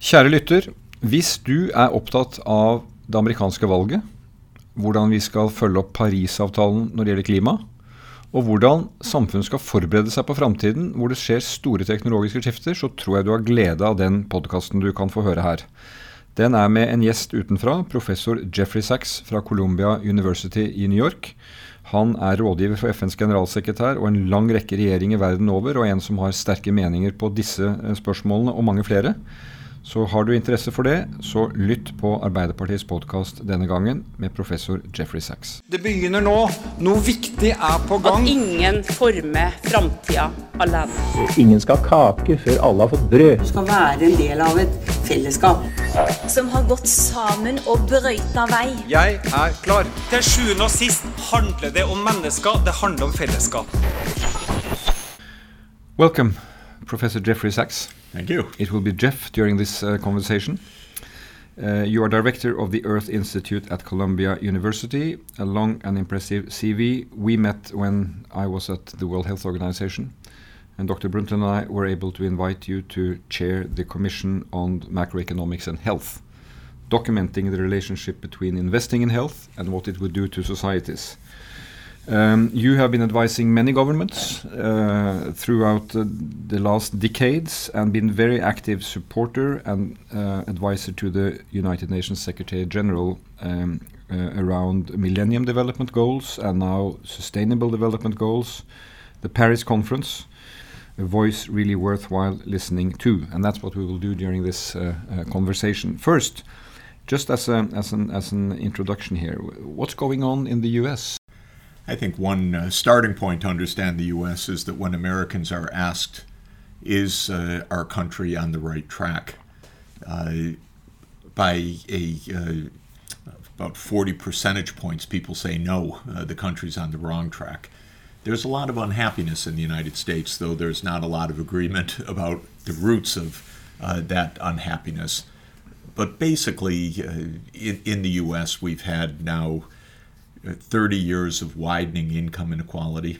Kjære lytter, hvis du er opptatt av det amerikanske valget, hvordan vi skal følge opp Parisavtalen når det gjelder klima, og hvordan samfunnet skal forberede seg på framtiden hvor det skjer store teknologiske skifter, så tror jeg du har glede av den podkasten du kan få høre her. Den er med en gjest utenfra, professor Jeffrey Sachs fra Columbia University i New York. Han er rådgiver for FNs generalsekretær og en lang rekke regjeringer verden over, og en som har sterke meninger på disse eh, spørsmålene og mange flere. Så har du interesse for det, så lytt på Arbeiderpartiets podkast denne gangen med professor Jeffrey Sachs. Det begynner nå. Noe viktig er på gang. At ingen former framtida alene. Ingen skal ha kake før alle har fått brød. Du skal være en del av et fellesskap. Som har gått sammen og brøyta vei. Jeg er klar. Til sjuende og sist handler det om mennesker. Det handler om fellesskap. Welcome, Professor Jeffrey Sachs. Thank you. It will be Jeff during this uh, conversation. Uh, you are director of the Earth Institute at Columbia University, a long and impressive CV. We met when I was at the World Health Organization, and Dr. Brundtland and I were able to invite you to chair the Commission on Macroeconomics and Health, documenting the relationship between investing in health and what it would do to societies. Um, you have been advising many governments uh, throughout uh, the last decades and been very active supporter and uh, advisor to the United Nations Secretary General um, uh, around Millennium Development Goals and now Sustainable Development Goals, the Paris Conference, a voice really worthwhile listening to, and that's what we will do during this uh, uh, conversation. First, just as, a, as, an, as an introduction here, what's going on in the U.S.? I think one uh, starting point to understand the U.S. is that when Americans are asked, is uh, our country on the right track? Uh, by a uh, about 40 percentage points, people say no, uh, the country's on the wrong track. There's a lot of unhappiness in the United States, though there's not a lot of agreement about the roots of uh, that unhappiness. But basically, in, in the U.S., we've had now 30 years of widening income inequality.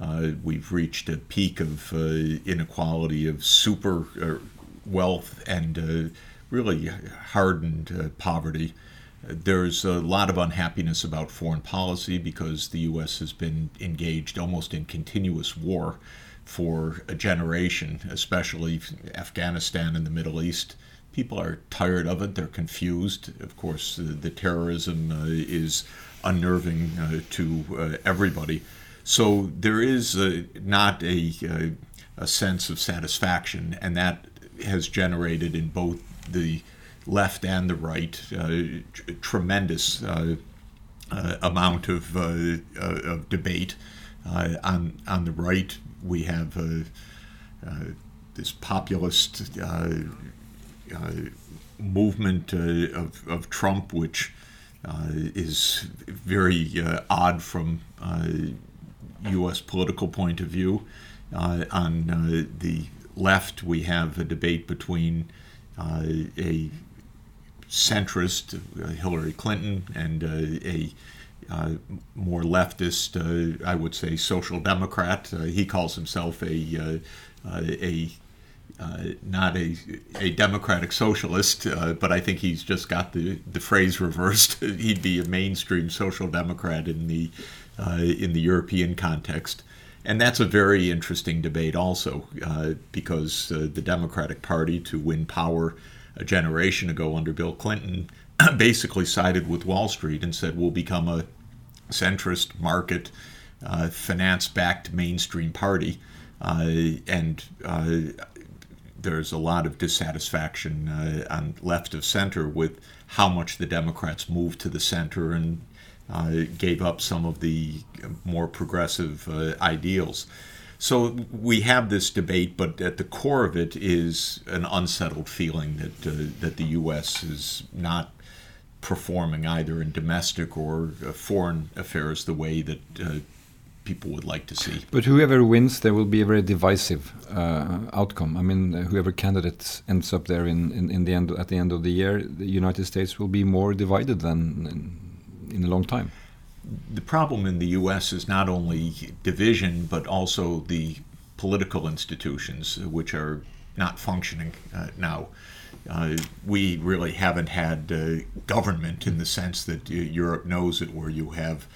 Uh, we've reached a peak of uh, inequality of super uh, wealth and uh, really hardened uh, poverty. There's a lot of unhappiness about foreign policy because the U.S. has been engaged almost in continuous war for a generation, especially Afghanistan and the Middle East. People are tired of it, they're confused. Of course, the terrorism is unnerving uh, to uh, everybody. So there is uh, not a, uh, a sense of satisfaction, and that has generated in both the left and the right uh, tr- tremendous uh, amount of, of debate. on on the right, we have this populist movement of, of Trump, which uh, is very uh, odd from U.S. Uh, political point of view. on the left, we have a debate between a centrist, Hillary Clinton, and a uh, more leftist, uh, I would say, social democrat. Uh, he calls himself a a uh, not a, a democratic socialist, uh, but I think he's just got the, the phrase reversed. He'd be a mainstream social democrat in the uh, in the European context, and that's a very interesting debate also uh, because uh, the Democratic Party to win power a generation ago under Bill Clinton basically sided with Wall Street and said we'll become a centrist market uh, finance backed mainstream party. and there's a lot of dissatisfaction uh, on left of center with how much the Democrats moved to the center and uh, gave up some of the more progressive uh, ideals. So we have this debate, but at the core of it is an unsettled feeling that uh, that the U.S. is not performing either in domestic or uh, foreign affairs the way that uh, people would like to see. But whoever wins, there will be a very divisive uh, outcome. I mean, uh, whoever candidate ends up there in, in, in, the end at the end of the year, the United States will be more divided than in, in a long time. The problem in the U.S. is not only division, but also the political institutions, which are not functioning uh, now. Uh, we really haven't had uh, government in the sense that uh, Europe knows it, where you have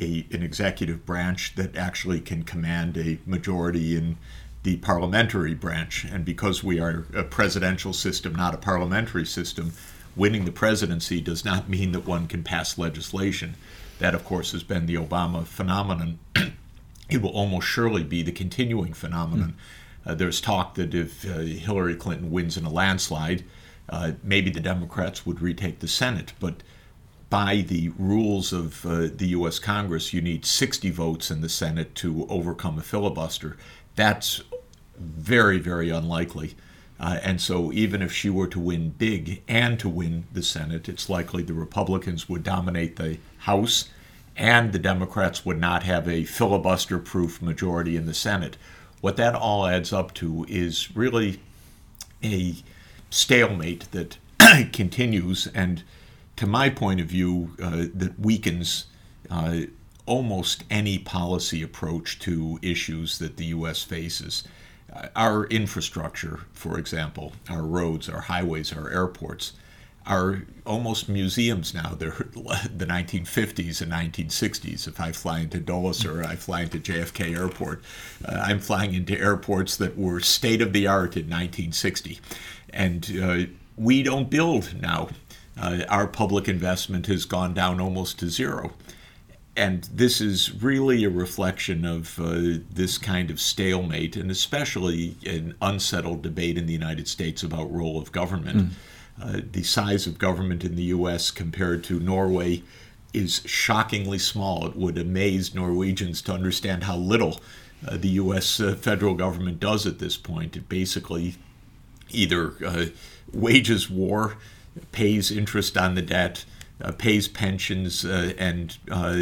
a, an executive branch that actually can command a majority in the parliamentary branch. And because we are a presidential system, not a parliamentary system, winning the presidency does not mean that one can pass legislation. That, of course, has been the Obama phenomenon. it will almost surely be the continuing phenomenon. Mm. Uh, there's talk that if uh, Hillary Clinton wins in a landslide, uh, maybe the Democrats would retake the Senate. But by the rules of uh, the U.S. Congress, you need 60 votes in the Senate to overcome a filibuster. That's very, very unlikely. Uh, and so, even if she were to win big and to win the Senate, it's likely the Republicans would dominate the House and the Democrats would not have a filibuster proof majority in the Senate. What that all adds up to is really a stalemate that continues and, to my point of view, uh, that weakens uh, almost any policy approach to issues that the U.S. faces. Uh, our infrastructure, for example, our roads, our highways, our airports, are almost museums now. They're the 1950s and 1960s. If I fly into Dulles or I fly into JFK Airport, uh, I'm flying into airports that were state of the art in 1960. And uh, we don't build now. Uh, our public investment has gone down almost to zero and this is really a reflection of uh, this kind of stalemate, and especially an unsettled debate in the United States about role of government. Mm. Uh, the size of government in the U.S. compared to Norway is shockingly small. It would amaze Norwegians to understand how little uh, the U.S. Uh, federal government does at this point. It basically either uh, wages war, pays interest on the debt uh, pays pensions uh, and uh,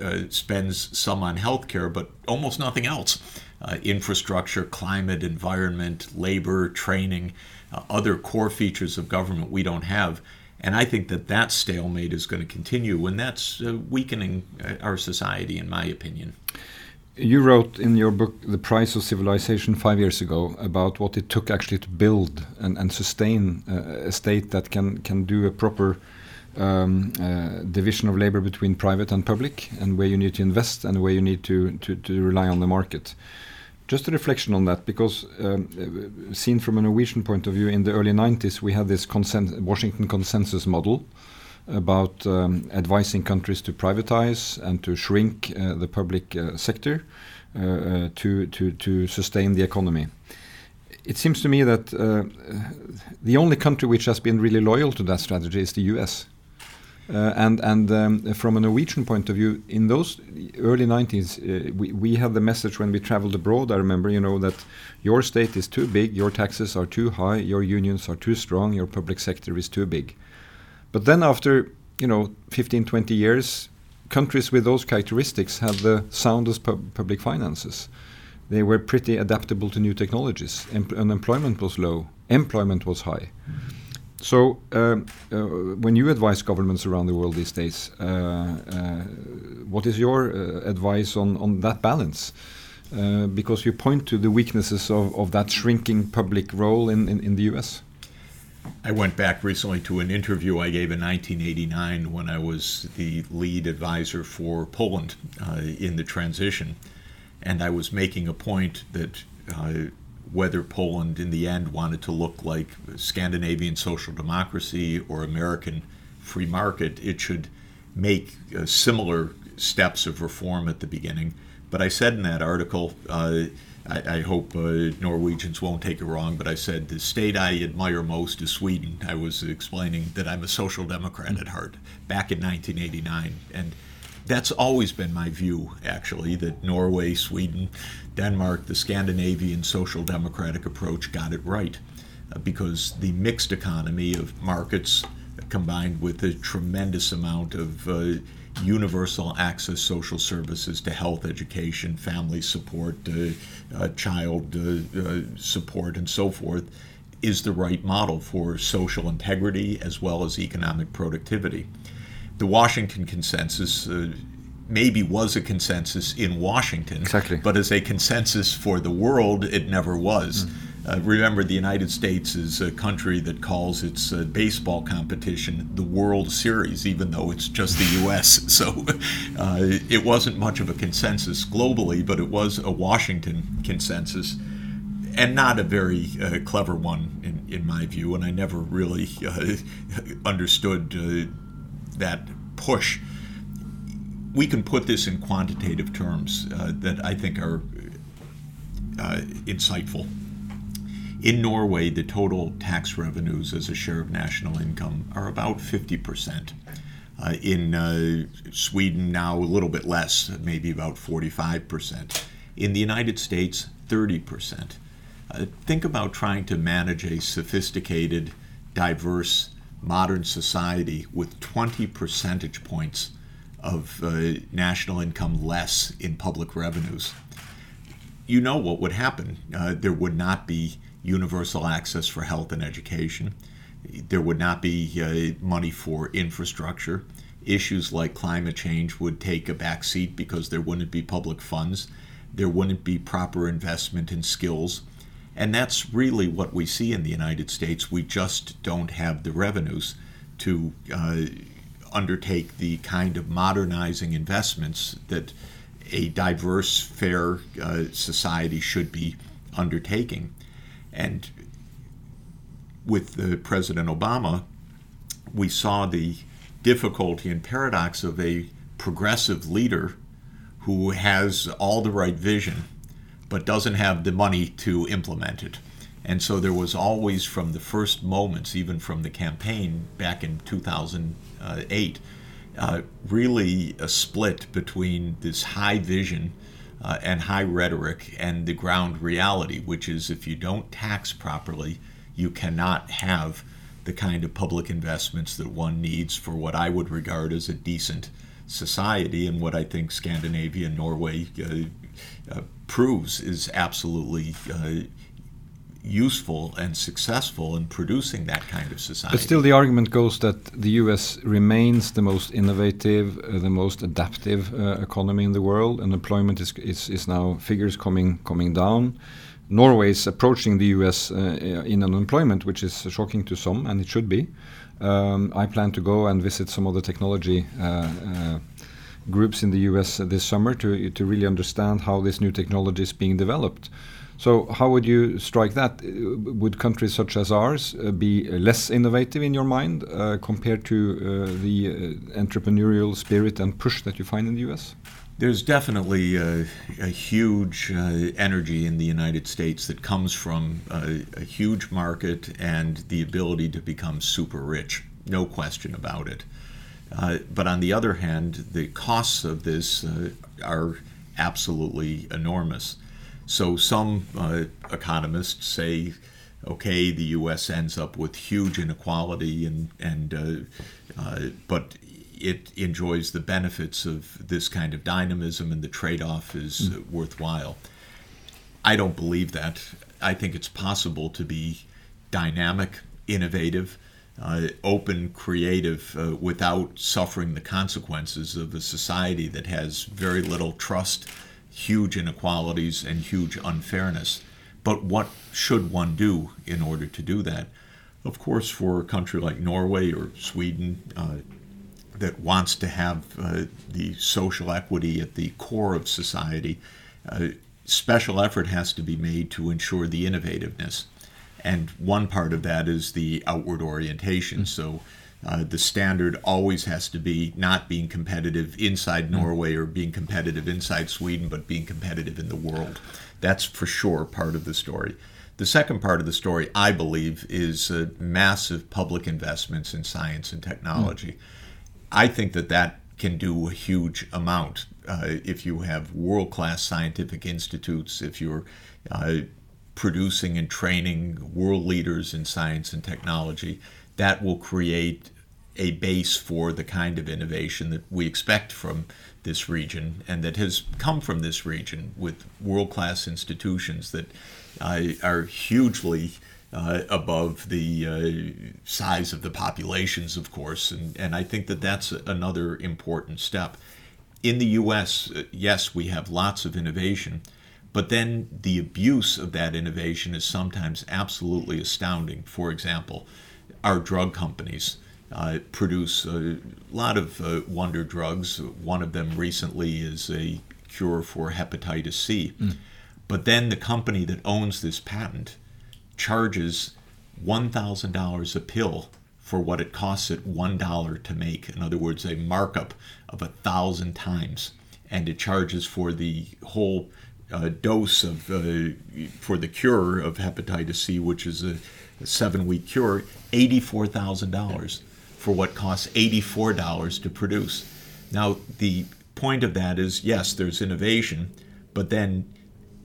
uh, spends some on health care, but almost nothing else. Uh, infrastructure, climate, environment, labor, training, other core features of government we don't have. And I think that that stalemate is going to continue, and that's weakening our society, in my opinion. You wrote in your book The Price of Civilization five years ago about what it took actually to build and, and sustain uh, a state that can, can do a proper um, uh, division of labor between private and public, and where you need to invest and where you need to, to, to rely on the market. Just a reflection on that, because um, seen from a Norwegian point of view, in the early 90s, we had this consens Washington consensus model about um, advising countries to privatize and to shrink uh, the public uh, sector uh, uh, to, to, to sustain the economy it seems to me that uh, the only country which has been really loyal to that strategy is the US. Uh, and and um, from a Norwegian point of view, in those early 90s, uh, we, we had the message when we traveled abroad. I remember, you know, that your state is too big, your taxes are too high, your unions are too strong, your public sector is too big. But then after, you know, 15, 20 years, countries with those characteristics had the soundest pub public finances. They were pretty adaptable to new technologies. Em unemployment was low, employment was high. Mm -hmm. So, um, uh, when you advise governments around the world these days, uh, uh, what is your uh, advice on, on that balance? Uh, because you point to the weaknesses of, of that shrinking public role in, in, in, the US. I went back recently to an interview I gave in 1989 when I was the lead advisor for Poland uh, in the transition. And I was making a point that whether Poland in the end wanted to look like Scandinavian social democracy or American free market, it should make uh, similar steps of reform at the beginning. But I said in that article, uh, I, I, hope uh, Norwegians won't take it wrong, but I said the state I admire most is Sweden. I was explaining that I'm a social democrat at heart back in 1989. And that's always been my view, actually, that Norway, Sweden, Denmark, the Scandinavian social democratic approach got it right. Uh, because the mixed economy of markets combined with a tremendous amount of uh, universal access social services to health, education, family support, uh, uh child uh, uh, support, and so forth is the right model for social integrity as well as economic productivity the Washington consensus uh, maybe was a consensus in Washington, exactly. but as a consensus for the world, it never was. Mm. Uh, remember, the United States is a country that calls its uh, baseball competition the World Series, even though it's just the U.S. So uh, it wasn't much of a consensus globally, but it was a Washington consensus, and not a very uh, clever one, in, in my view. And I never really uh, understood uh, that push. We can put this in quantitative terms that I think are insightful in Norway, the total tax revenues as a share of national income are about 50%. Uh, in uh, Sweden, now a little bit less, maybe about 45%. In the United States, 30%. Uh, think about trying to manage a sophisticated, diverse, modern society with 20 percentage points of uh, national income less in public revenues. You know what would happen. Uh, there would not be universal access for health and education. There would not be uh, money for infrastructure. Issues like climate change would take a back seat because there wouldn't be public funds. There wouldn't be proper investment in skills. And that's really what we see in the United States. We just don't have the revenues to uh, undertake the kind of modernizing investments that a diverse, fair uh, society should be undertaking. And with the President Obama, we saw the difficulty and paradox of a progressive leader who has all the right vision but doesn't have the money to implement it. And so there was always, from the first moments, even from the campaign back in 2008, uh, really a split between this high vision uh, and high rhetoric and the ground reality, which is if you don't tax properly, you cannot have the kind of public investments that one needs for what I would regard as a decent society. And what I think Scandinavia and Norway uh, uh, proves is absolutely uh, useful and successful in producing that kind of society. But still, the argument goes that the U.S. remains the most innovative, uh, the most adaptive uh, economy in the world. Unemployment is, is, is now figures coming coming down. Norway is approaching the U.S. Uh, in unemployment, which is shocking to some, and it should be. Um, I plan to go and visit some of the technology uh, uh, groups in the U.S. this summer to to really understand how this new technology is being developed. So, how would you strike that? Would countries such as ours uh, be less innovative in your mind uh, compared to uh, the uh, entrepreneurial spirit and push that you find in the US? There's definitely a, a huge uh, energy in the United States that comes from a, a, huge market and the ability to become super rich. No question about it. Uh, but on the other hand, the costs of this are absolutely enormous. So some uh, economists say, okay, the U.S. ends up with huge inequality, and and uh, uh, but it enjoys the benefits of this kind of dynamism, and the trade-off is mm. worthwhile. I don't believe that. I think it's possible to be dynamic, innovative, uh, open, creative, uh, without suffering the consequences of a society that has very little trust huge inequalities and huge unfairness. But what should one do in order to do that? Of course, for a country like Norway or Sweden uh, that wants to have uh, the social equity at the core of society, uh, special effort has to be made to ensure the innovativeness. And one part of that is the outward orientation. Mm-hmm. So uh, the standard always has to be not being competitive inside mm. Norway or being competitive inside Sweden, but being competitive in the world. That's for sure part of the story. The second part of the story, I believe, is uh, massive public investments in science and technology. Mm. I think that that can do a huge amount uh, if you have world class scientific institutes, if you're uh, producing and training world leaders in science and technology that will create a base for the kind of innovation that we expect from this region and that has come from this region with world class institutions that uh, are hugely uh, above the uh, size of the populations, of course. And, and I think that that's another important step. In the US, uh, yes, we have lots of innovation, But then the abuse of that innovation is sometimes absolutely astounding. For example, our drug companies uh, produce a lot of uh, wonder drugs. One of them recently is a cure for hepatitis C. Mm. But then the company that owns this patent charges $1,000 a pill for what it costs it $1 to make. In other words, a markup of a thousand times. And it charges for the whole uh, dose of uh, for the cure of hepatitis C, which is a, a seven week cure, $84,000 for what costs $84 to produce. Now, the point of that is yes, there's innovation, but then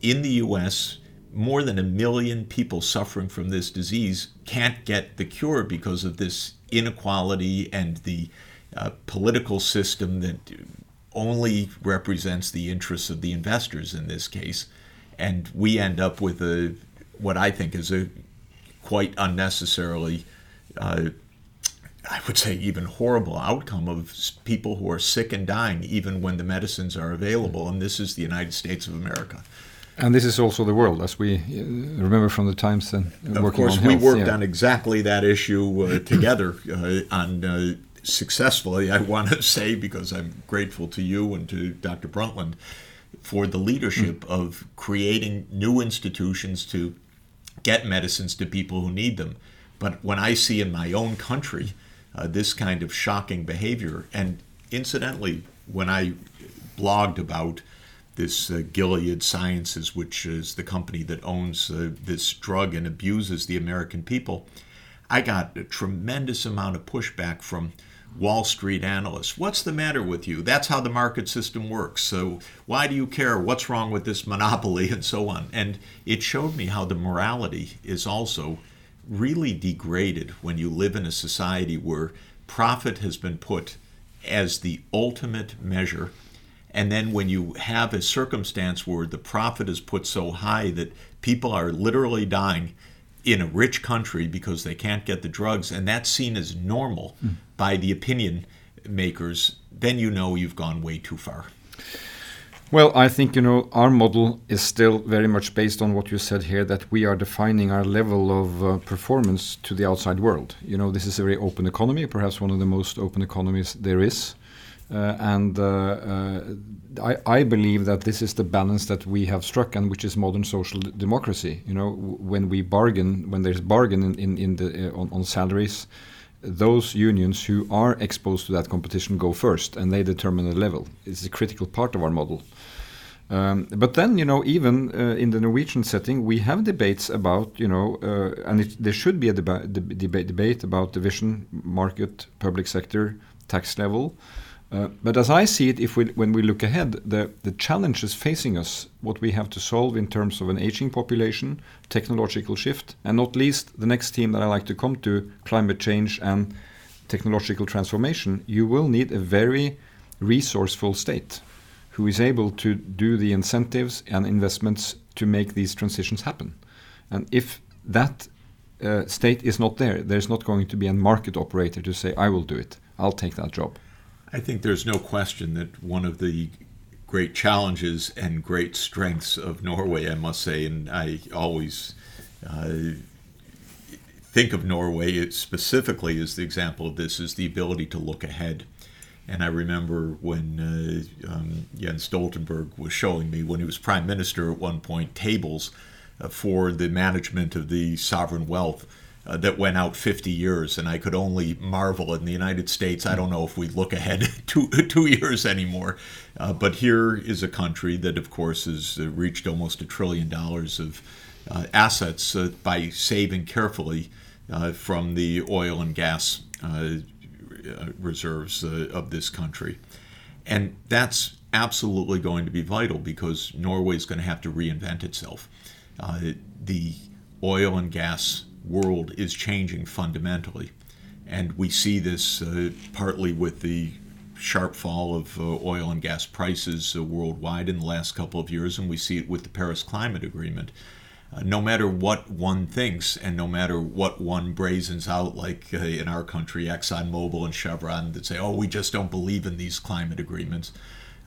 in the US, more than a million people suffering from this disease can't get the cure because of this inequality and the uh, political system that only represents the interests of the investors in this case. And we end up with a what I think is a quite unnecessarily uh, I would say, even horrible outcome of people who are sick and dying, even when the medicines are available. And this is the United States of America. And this is also the world, as we uh, remember from the times. And of course, we worked yeah. on exactly that issue uh, together uh, on uh, successfully. I want to say because I'm grateful to you and to Dr. Brundtland for the leadership mm. of creating new institutions to get medicines to people who need them. But when I see in my own country uh, this kind of shocking behavior. And incidentally, when I blogged about this uh, Gilead Sciences, which is the company that owns uh, this drug and abuses the American people, I got a tremendous amount of pushback from Wall Street analysts. What's the matter with you? That's how the market system works. So why do you care? What's wrong with this monopoly and so on? And it showed me how the morality is also really degraded when you live in a society where profit has been put as the ultimate measure. And then when you have a circumstance where the profit is put so high that people are literally dying in a rich country because they can't get the drugs, and that's seen as normal mm. by the opinion makers, then you know you've gone way too far. Well, I think you know our model is still very much based on what you said here that we are defining our level of uh, performance to the outside world. You know, this is a very open economy, perhaps one of the most open economies there is. Uh, and uh, uh I, I, believe that this is the balance that we have struck, and which is modern social democracy. You know, when we bargain, when there's bargain in, in, in the uh, on, on salaries, those unions who are exposed to that competition go first, and they determine the level. It's a critical part of our model. Um, but then, you know, even uh, in the Norwegian setting, we have debates about, you know, uh, and it, there should be a deba deba debate about division, market, public sector, tax level. Uh, but as I see it, if we, when we look ahead, the, the challenges facing us, what we have to solve in terms of an aging population, technological shift, and not least the next theme that I like to come to, climate change and technological transformation, you will need a very resourceful state who is able to do the incentives and investments to make these transitions happen. And if that uh, state is not there, there's not going to be a market operator to say, I will do it, I'll take that job. I think there's no question that one of the great challenges and great strengths of Norway, I must say, and I always uh, think of Norway specifically as the example of this, is the ability to look ahead and I remember when uh, um, Jens Stoltenberg was showing me, when he was prime minister at one point, tables uh, for the management of the sovereign wealth. Uh, that went out 50 years, and I could only marvel. In the United States, I don't know if we look ahead two, two years anymore. Uh, but here is a country that, of course, has uh, reached almost a trillion dollars of uh, assets by saving carefully from the oil and gas uh, reserves uh, of this country. And that's absolutely going to be vital because Norway is going to have to reinvent itself. Uh, the oil and gas world is changing fundamentally. And we see this uh, partly with the sharp fall of uh, oil and gas prices uh, worldwide in the last couple of years, and we see it with the Paris Climate Agreement. Uh, no matter what one thinks and no matter what one brazens out, like uh, in our country, ExxonMobil and Chevron, that say, oh, we just don't believe in these climate agreements.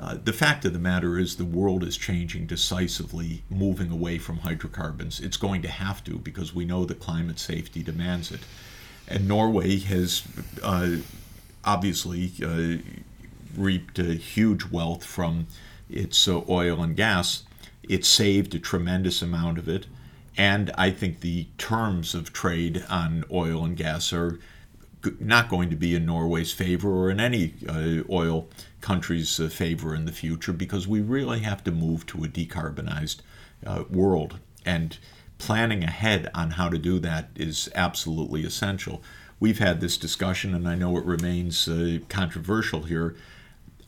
Uh, the fact of the matter is, the world is changing decisively, moving away from hydrocarbons. It's going to have to because we know that climate safety demands it. And Norway has uh, obviously uh, reaped a huge wealth from its uh, oil and gas. It saved a tremendous amount of it. And I think the terms of trade on oil and gas are not going to be in Norway's favor or in any uh, oil country's uh, favor in the future because we really have to move to a decarbonized uh, world. And planning ahead on how to do that is absolutely essential. We've had this discussion, and I know it remains uh, controversial here.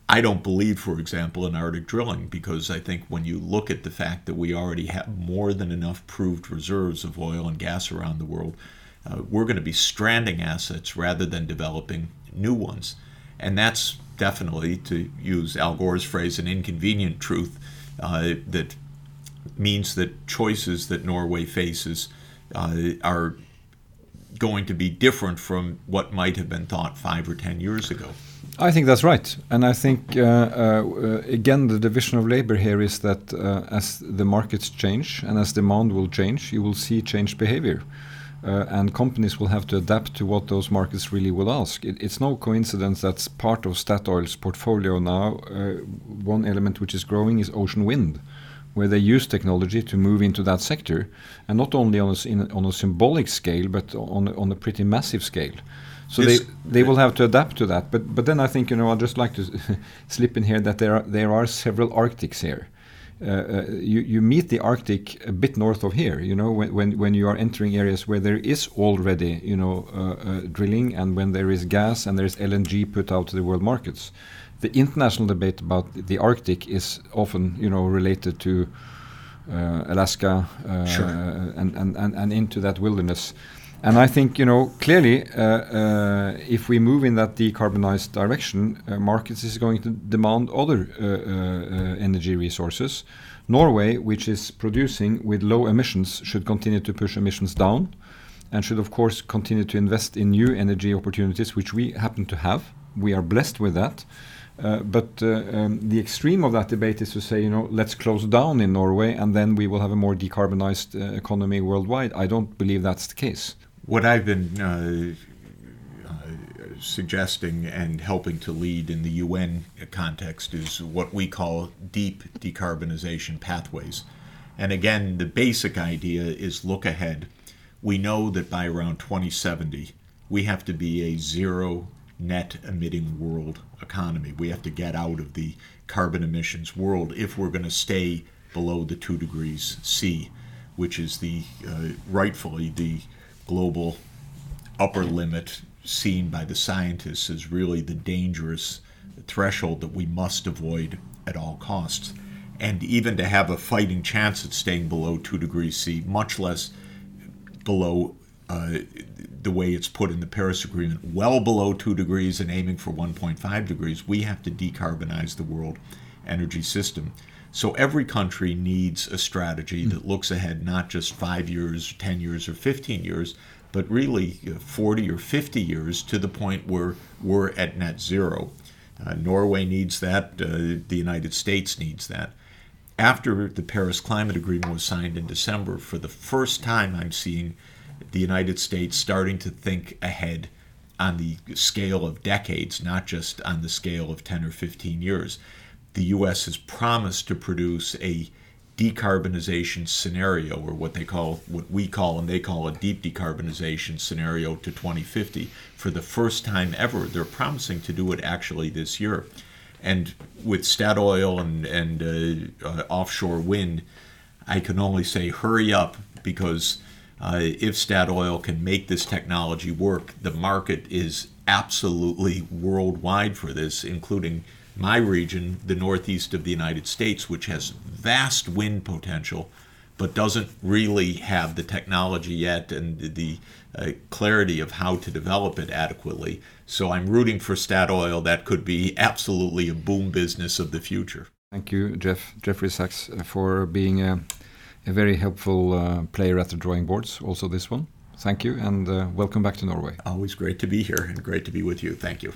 I don't believe, for example, in Arctic drilling because I think when you look at the fact that we already have more than enough proved reserves of oil and gas around the world, uh, we're going to be stranding assets rather than developing new ones. And that's definitely, to use Al Gore's phrase, an inconvenient truth uh, that means that choices that Norway faces uh, are going to be different from what might have been thought five or ten years ago. I think that's right, and I think uh, uh, again the division of labor here is that uh, as the markets change and as demand will change, you will see changed behavior. Uh, and companies will have to adapt to what those markets really will ask. It, it's no coincidence that's part of Statoil's portfolio now. Uh, one element which is growing is ocean wind, where they use technology to move into that sector, and not only on a, in, on a symbolic scale, but on, on a pretty massive scale. So they they will have to adapt to that. But but then I think you know I'd just like to slip in here that there are there are several Arctics here. Uh, uh, you, you meet the Arctic a bit north of here, you know, when, when, when you are entering areas where there is already, you know, uh, uh drilling and when there is gas and there is LNG put out to the world markets. The international debate about the Arctic is often, you know, related to uh, Alaska sure. and, and, and, and into that wilderness. And I think, you know, clearly, uh, uh, if we move in that decarbonized direction, uh, markets is going to demand other uh, uh, energy resources. Norway, which is producing with low emissions, should continue to push emissions down and should, of course, continue to invest in new energy opportunities, which we happen to have. We are blessed with that. Uh, but uh, um, the extreme of that debate is to say, you know, let's close down in Norway and then we will have a more decarbonized uh, economy worldwide. I don't believe that's the case what I've been uh, uh, suggesting and helping to lead in the UN context is what we call deep decarbonization pathways. And again, the basic idea is look ahead. We know that by around 2070, we have to be a zero net emitting world economy. We have to get out of the carbon emissions world if we're going to stay below the two degrees C, which is the uh, rightfully the global upper limit seen by the scientists as really the dangerous threshold that we must avoid at all costs. And even to have a fighting chance at staying below 2 degrees C, much less below uh, the way it's put in the Paris Agreement, well below 2 degrees and aiming for 1.5 degrees, we have to decarbonize the world energy system. So every country needs a strategy that looks ahead not just five years, 10 years, or 15 years, but really uh, 40 or 50 years to the point where we're at net zero. Uh, Norway needs that, uh, the United States needs that. After the Paris Climate Agreement was signed in December, for the first time, I'm seeing the United States starting to think ahead on the scale of decades, not just on the scale of 10 or 15 years the U.S. has promised to produce a decarbonization scenario, or what they call, what we call, and they call a deep decarbonization scenario to 2050. For the first time ever, they're promising to do it actually this year. And with Statoil and, and uh, uh, offshore wind, I can only say hurry up because uh, if Statoil can make this technology work, the market is absolutely worldwide for this, including my region, the northeast of the United States, which has vast wind potential, but doesn't really have the technology yet and the uh, clarity of how to develop it adequately. So I'm rooting for Statoil. That could be absolutely a boom business of the future. Thank you, Jeff Jeffrey Sachs, uh, for being a, a very helpful uh, player at the drawing boards. Also, this one. Thank you, and uh, welcome back to Norway. Always great to be here, and great to be with you. Thank you.